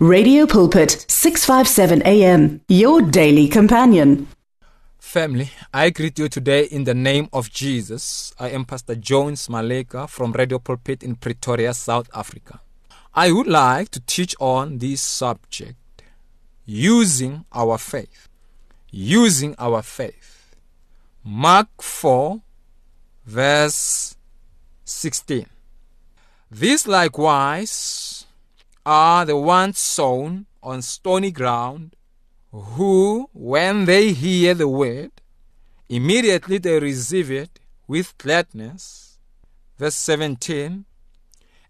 Radio Pulpit, 657 AM, your daily companion. Family, I greet you today in the name of Jesus. I am Pastor Jones Maleka from Radio Pulpit in Pretoria, South Africa. I would like to teach on this subject using our faith. Using our faith. Mark 4, verse 16. This likewise are the ones sown on stony ground, who, when they hear the word, immediately they receive it with gladness. Verse 17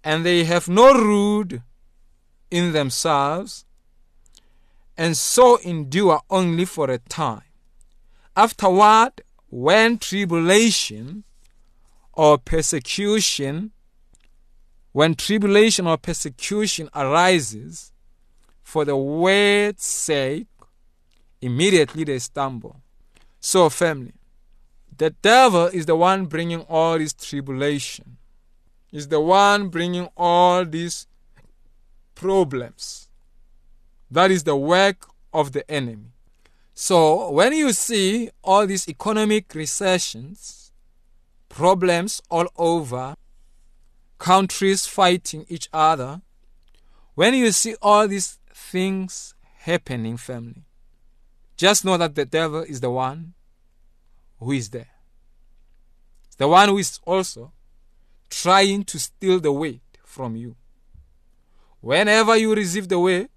And they have no root in themselves, and so endure only for a time. Afterward, when tribulation or persecution when tribulation or persecution arises for the word's sake, immediately they stumble. So, family, the devil is the one bringing all this tribulation, is the one bringing all these problems. That is the work of the enemy. So, when you see all these economic recessions, problems all over, countries fighting each other, when you see all these things happening, family, just know that the devil is the one who is there. The one who is also trying to steal the weight from you. Whenever you receive the weight,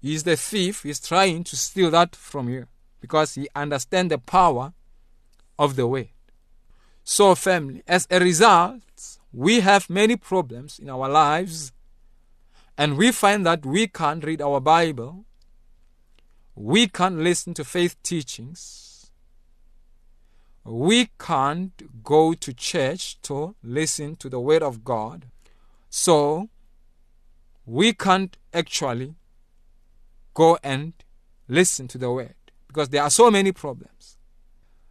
he is the thief, he's trying to steal that from you because he understands the power of the weight. So, family, as a result, we have many problems in our lives, and we find that we can't read our Bible, we can't listen to faith teachings, we can't go to church to listen to the Word of God. So, we can't actually go and listen to the Word because there are so many problems.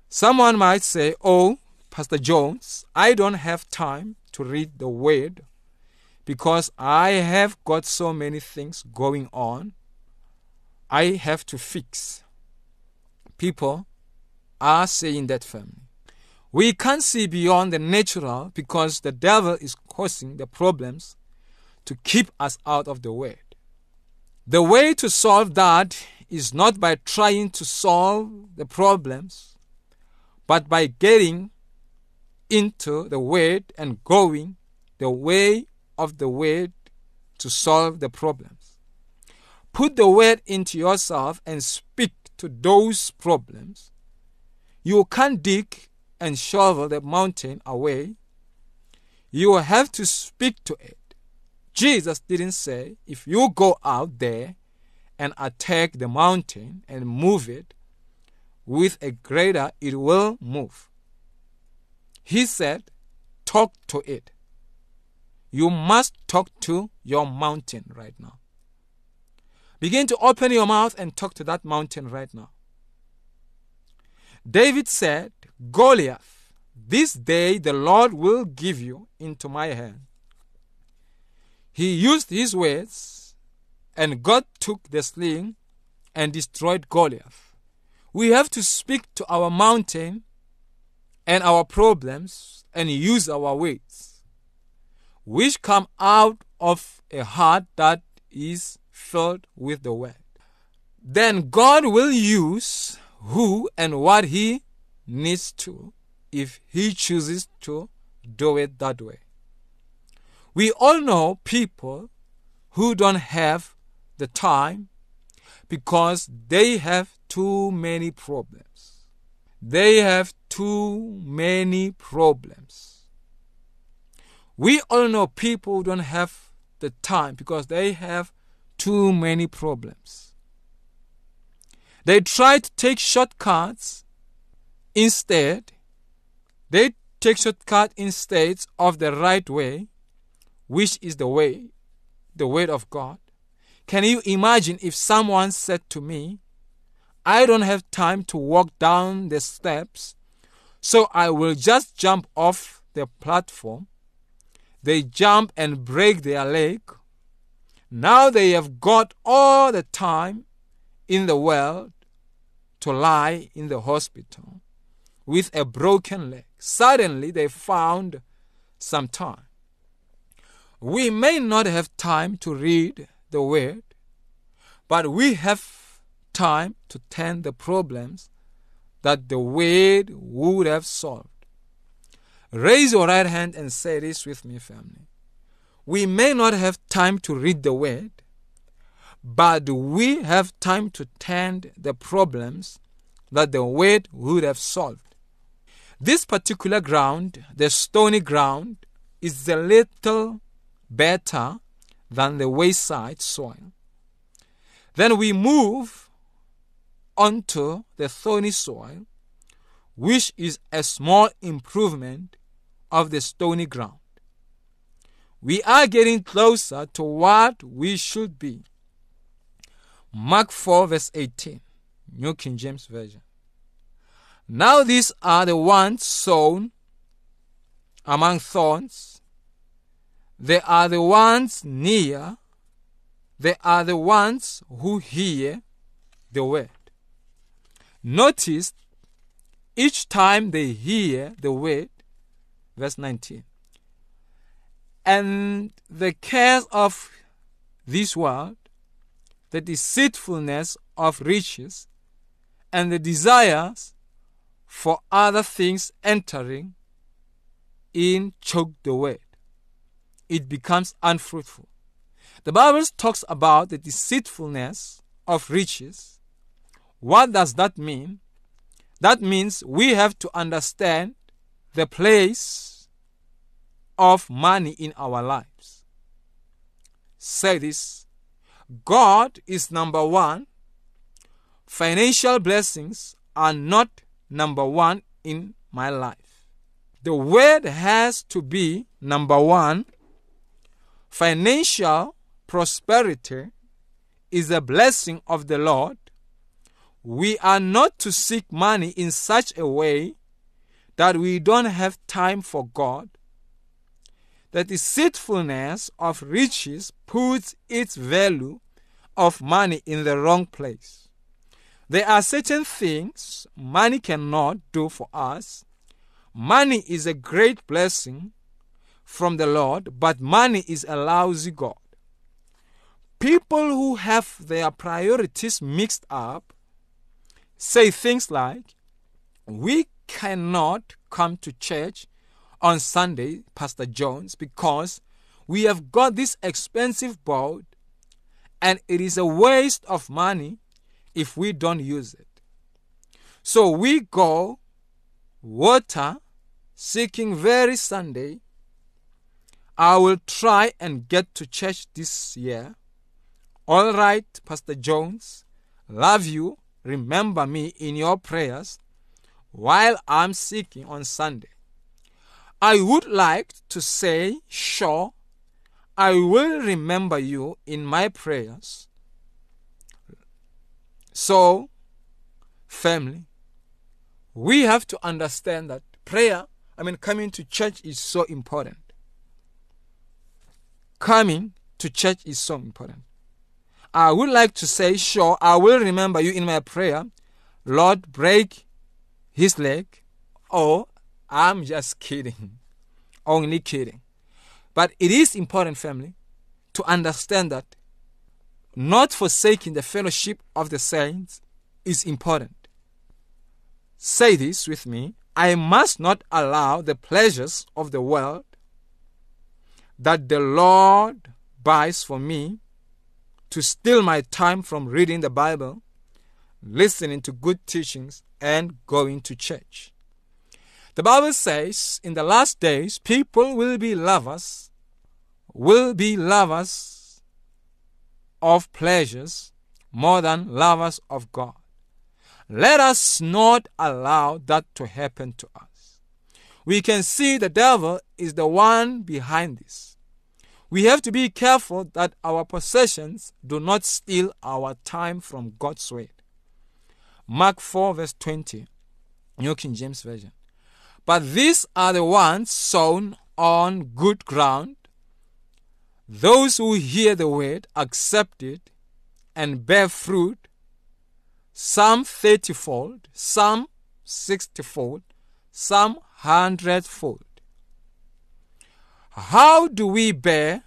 Someone might say, Oh, Pastor Jones, I don't have time to read the word because I have got so many things going on. I have to fix. People are saying that family. We can't see beyond the natural because the devil is causing the problems to keep us out of the word. The way to solve that is not by trying to solve the problems, but by getting into the Word and going the way of the Word to solve the problems. Put the Word into yourself and speak to those problems. You can't dig and shovel the mountain away. You have to speak to it. Jesus didn't say, if you go out there and attack the mountain and move it with a grader, it will move. He said, Talk to it. You must talk to your mountain right now. Begin to open your mouth and talk to that mountain right now. David said, Goliath, this day the Lord will give you into my hand. He used his words, and God took the sling and destroyed Goliath. We have to speak to our mountain and our problems and use our words, which come out of a heart that is filled with the word. Then God will use who and what He needs to if He chooses to do it that way. We all know people who don't have the time because they have too many problems. They have too many problems. We all know people don't have the time because they have too many problems. They try to take shortcuts instead. They take shortcut instead of the right way, which is the way, the word of God. Can you imagine if someone said to me, I don't have time to walk down the steps so I will just jump off the platform. They jump and break their leg. Now they have got all the time in the world to lie in the hospital with a broken leg. Suddenly they found some time. We may not have time to read the word, but we have time to tend the problems that the word would have solved. Raise your right hand and say this with me, family. We may not have time to read the word, but we have time to tend the problems that the word would have solved. This particular ground, the stony ground, is a little better than the wayside soil. Then we move onto the thorny soil, which is a small improvement of the stony ground. We are getting closer to what we should be. Mark 4, verse 18, New King James Version. Now these are the ones sown among thorns. They are the ones near. They are the ones who hear the word. Notice each time they hear the word, verse 19, and the cares of this world, the deceitfulness of riches, and the desires for other things entering in choke the word. It becomes unfruitful. The Bible talks about the deceitfulness of riches. What does that mean? That means we have to understand the place of money in our lives. Say this God is number one. Financial blessings are not number one in my life. The word has to be number one. Financial prosperity is a blessing of the Lord. We are not to seek money in such a way that we don't have time for God. That the deceitfulness of riches puts its value of money in the wrong place. There are certain things money cannot do for us. Money is a great blessing from the Lord, but money is a lousy God. People who have their priorities mixed up say things like, We cannot come to church on Sunday, Pastor Jones, because we have got this expensive boat and it is a waste of money if we don't use it. So we go water seeking very Sunday. I will try and get to church this year. All right, Pastor Jones, love you. Remember me in your prayers while I'm seeking on Sunday. I would like to say, sure, I will remember you in my prayers. So, family, we have to understand that prayer, I mean, coming to church is so important. Coming to church is so important. I would like to say, sure, I will remember you in my prayer. Lord, break his leg. Or I'm just kidding. Only kidding. But it is important, family, to understand that not forsaking the fellowship of the saints is important. Say this with me I must not allow the pleasures of the world that the Lord buys for me to steal my time from reading the Bible, listening to good teachings, and going to church. The Bible says in the last days, people will be lovers, will be lovers of pleasures more than lovers of God. Let us not allow that to happen to us. We can see the devil is the one behind this. We have to be careful that our possessions do not steal our time from God's word. Mark 4, verse 20, New King James Version. But these are the ones sown on good ground. Those who hear the word, accept it, and bear fruit, some thirtyfold, some sixtyfold, some hundredfold. How do we bear?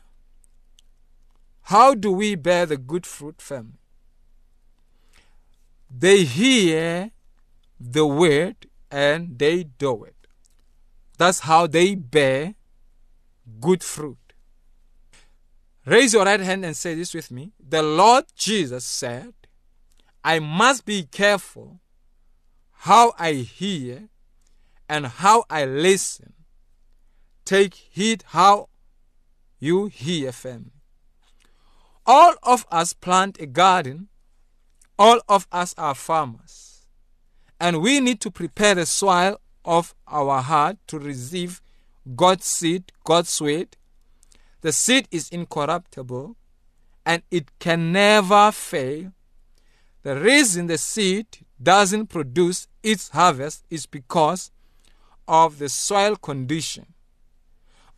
How do we bear the good fruit, family? They hear the word and they do it. That's how they bear good fruit. Raise your right hand and say this with me. The Lord Jesus said, I must be careful how I hear and how I listen. Take heed how you hear, family. All of us plant a garden. All of us are farmers. And we need to prepare the soil of our heart to receive God's seed, God's word. The seed is incorruptible and it can never fail. The reason the seed doesn't produce its harvest is because of the soil condition.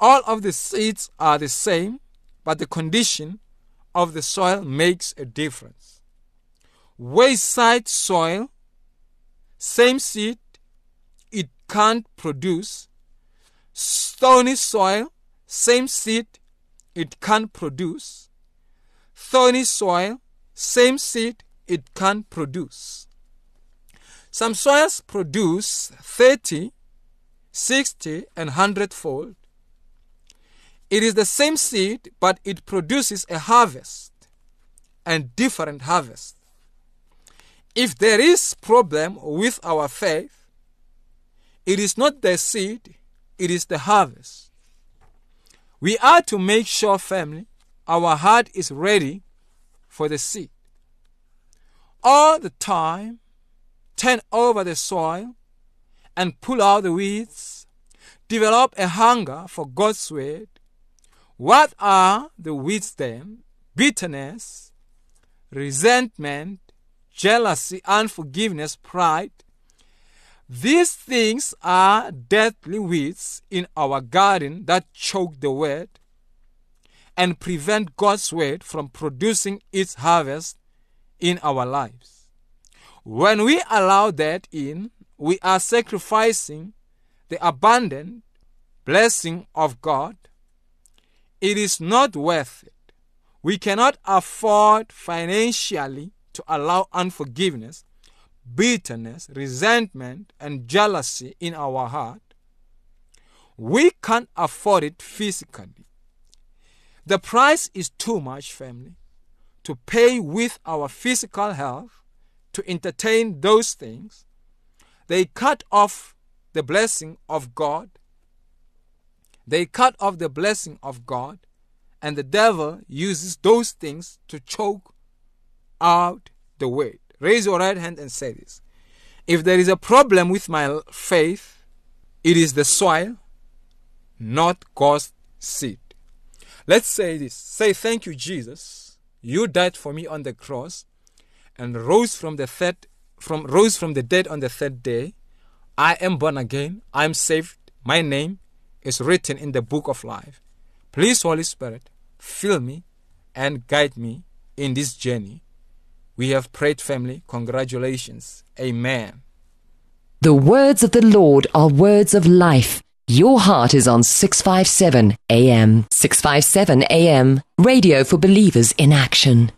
All of the seeds are the same, but the condition of the soil makes a difference. Wayside soil, same seed, it can't produce. Stony soil, same seed, it can't produce. Thorny soil, same seed, it can't produce. Some soils produce 30, 60, and 100 fold. It is the same seed, but it produces a harvest and different harvest. If there is problem with our faith, it is not the seed, it is the harvest. We are to make sure, family, our heart is ready for the seed. All the time, turn over the soil and pull out the weeds. Develop a hunger for God's word. What are the wisdom. Bitterness, resentment, jealousy, unforgiveness, pride. These things are deadly weeds in our garden that choke the word and prevent God's word from producing its harvest in our lives. When we allow that in, we are sacrificing the abundant blessing of God. It is not worth it. We cannot afford financially to allow unforgiveness, bitterness, resentment, and jealousy in our heart. We can't afford it physically. The price is too much, family, to pay with our physical health to entertain those things. They cut off the blessing of God. They cut off the blessing of God, and the devil uses those things to choke out the word. Raise your right hand and say this. If there is a problem with my faith, it is the soil, not God's seed. Let's say this. Say, Thank you, Jesus. You died for me on the cross and rose from the third from rose from the dead on the third day. I am born again. I am saved. My name is written in the book of life. Please, Holy Spirit, fill me and guide me in this journey. We have prayed, family. Congratulations. Amen. The words of the Lord are words of life. Your heart is on 657 AM. 657 AM. Radio for believers in action.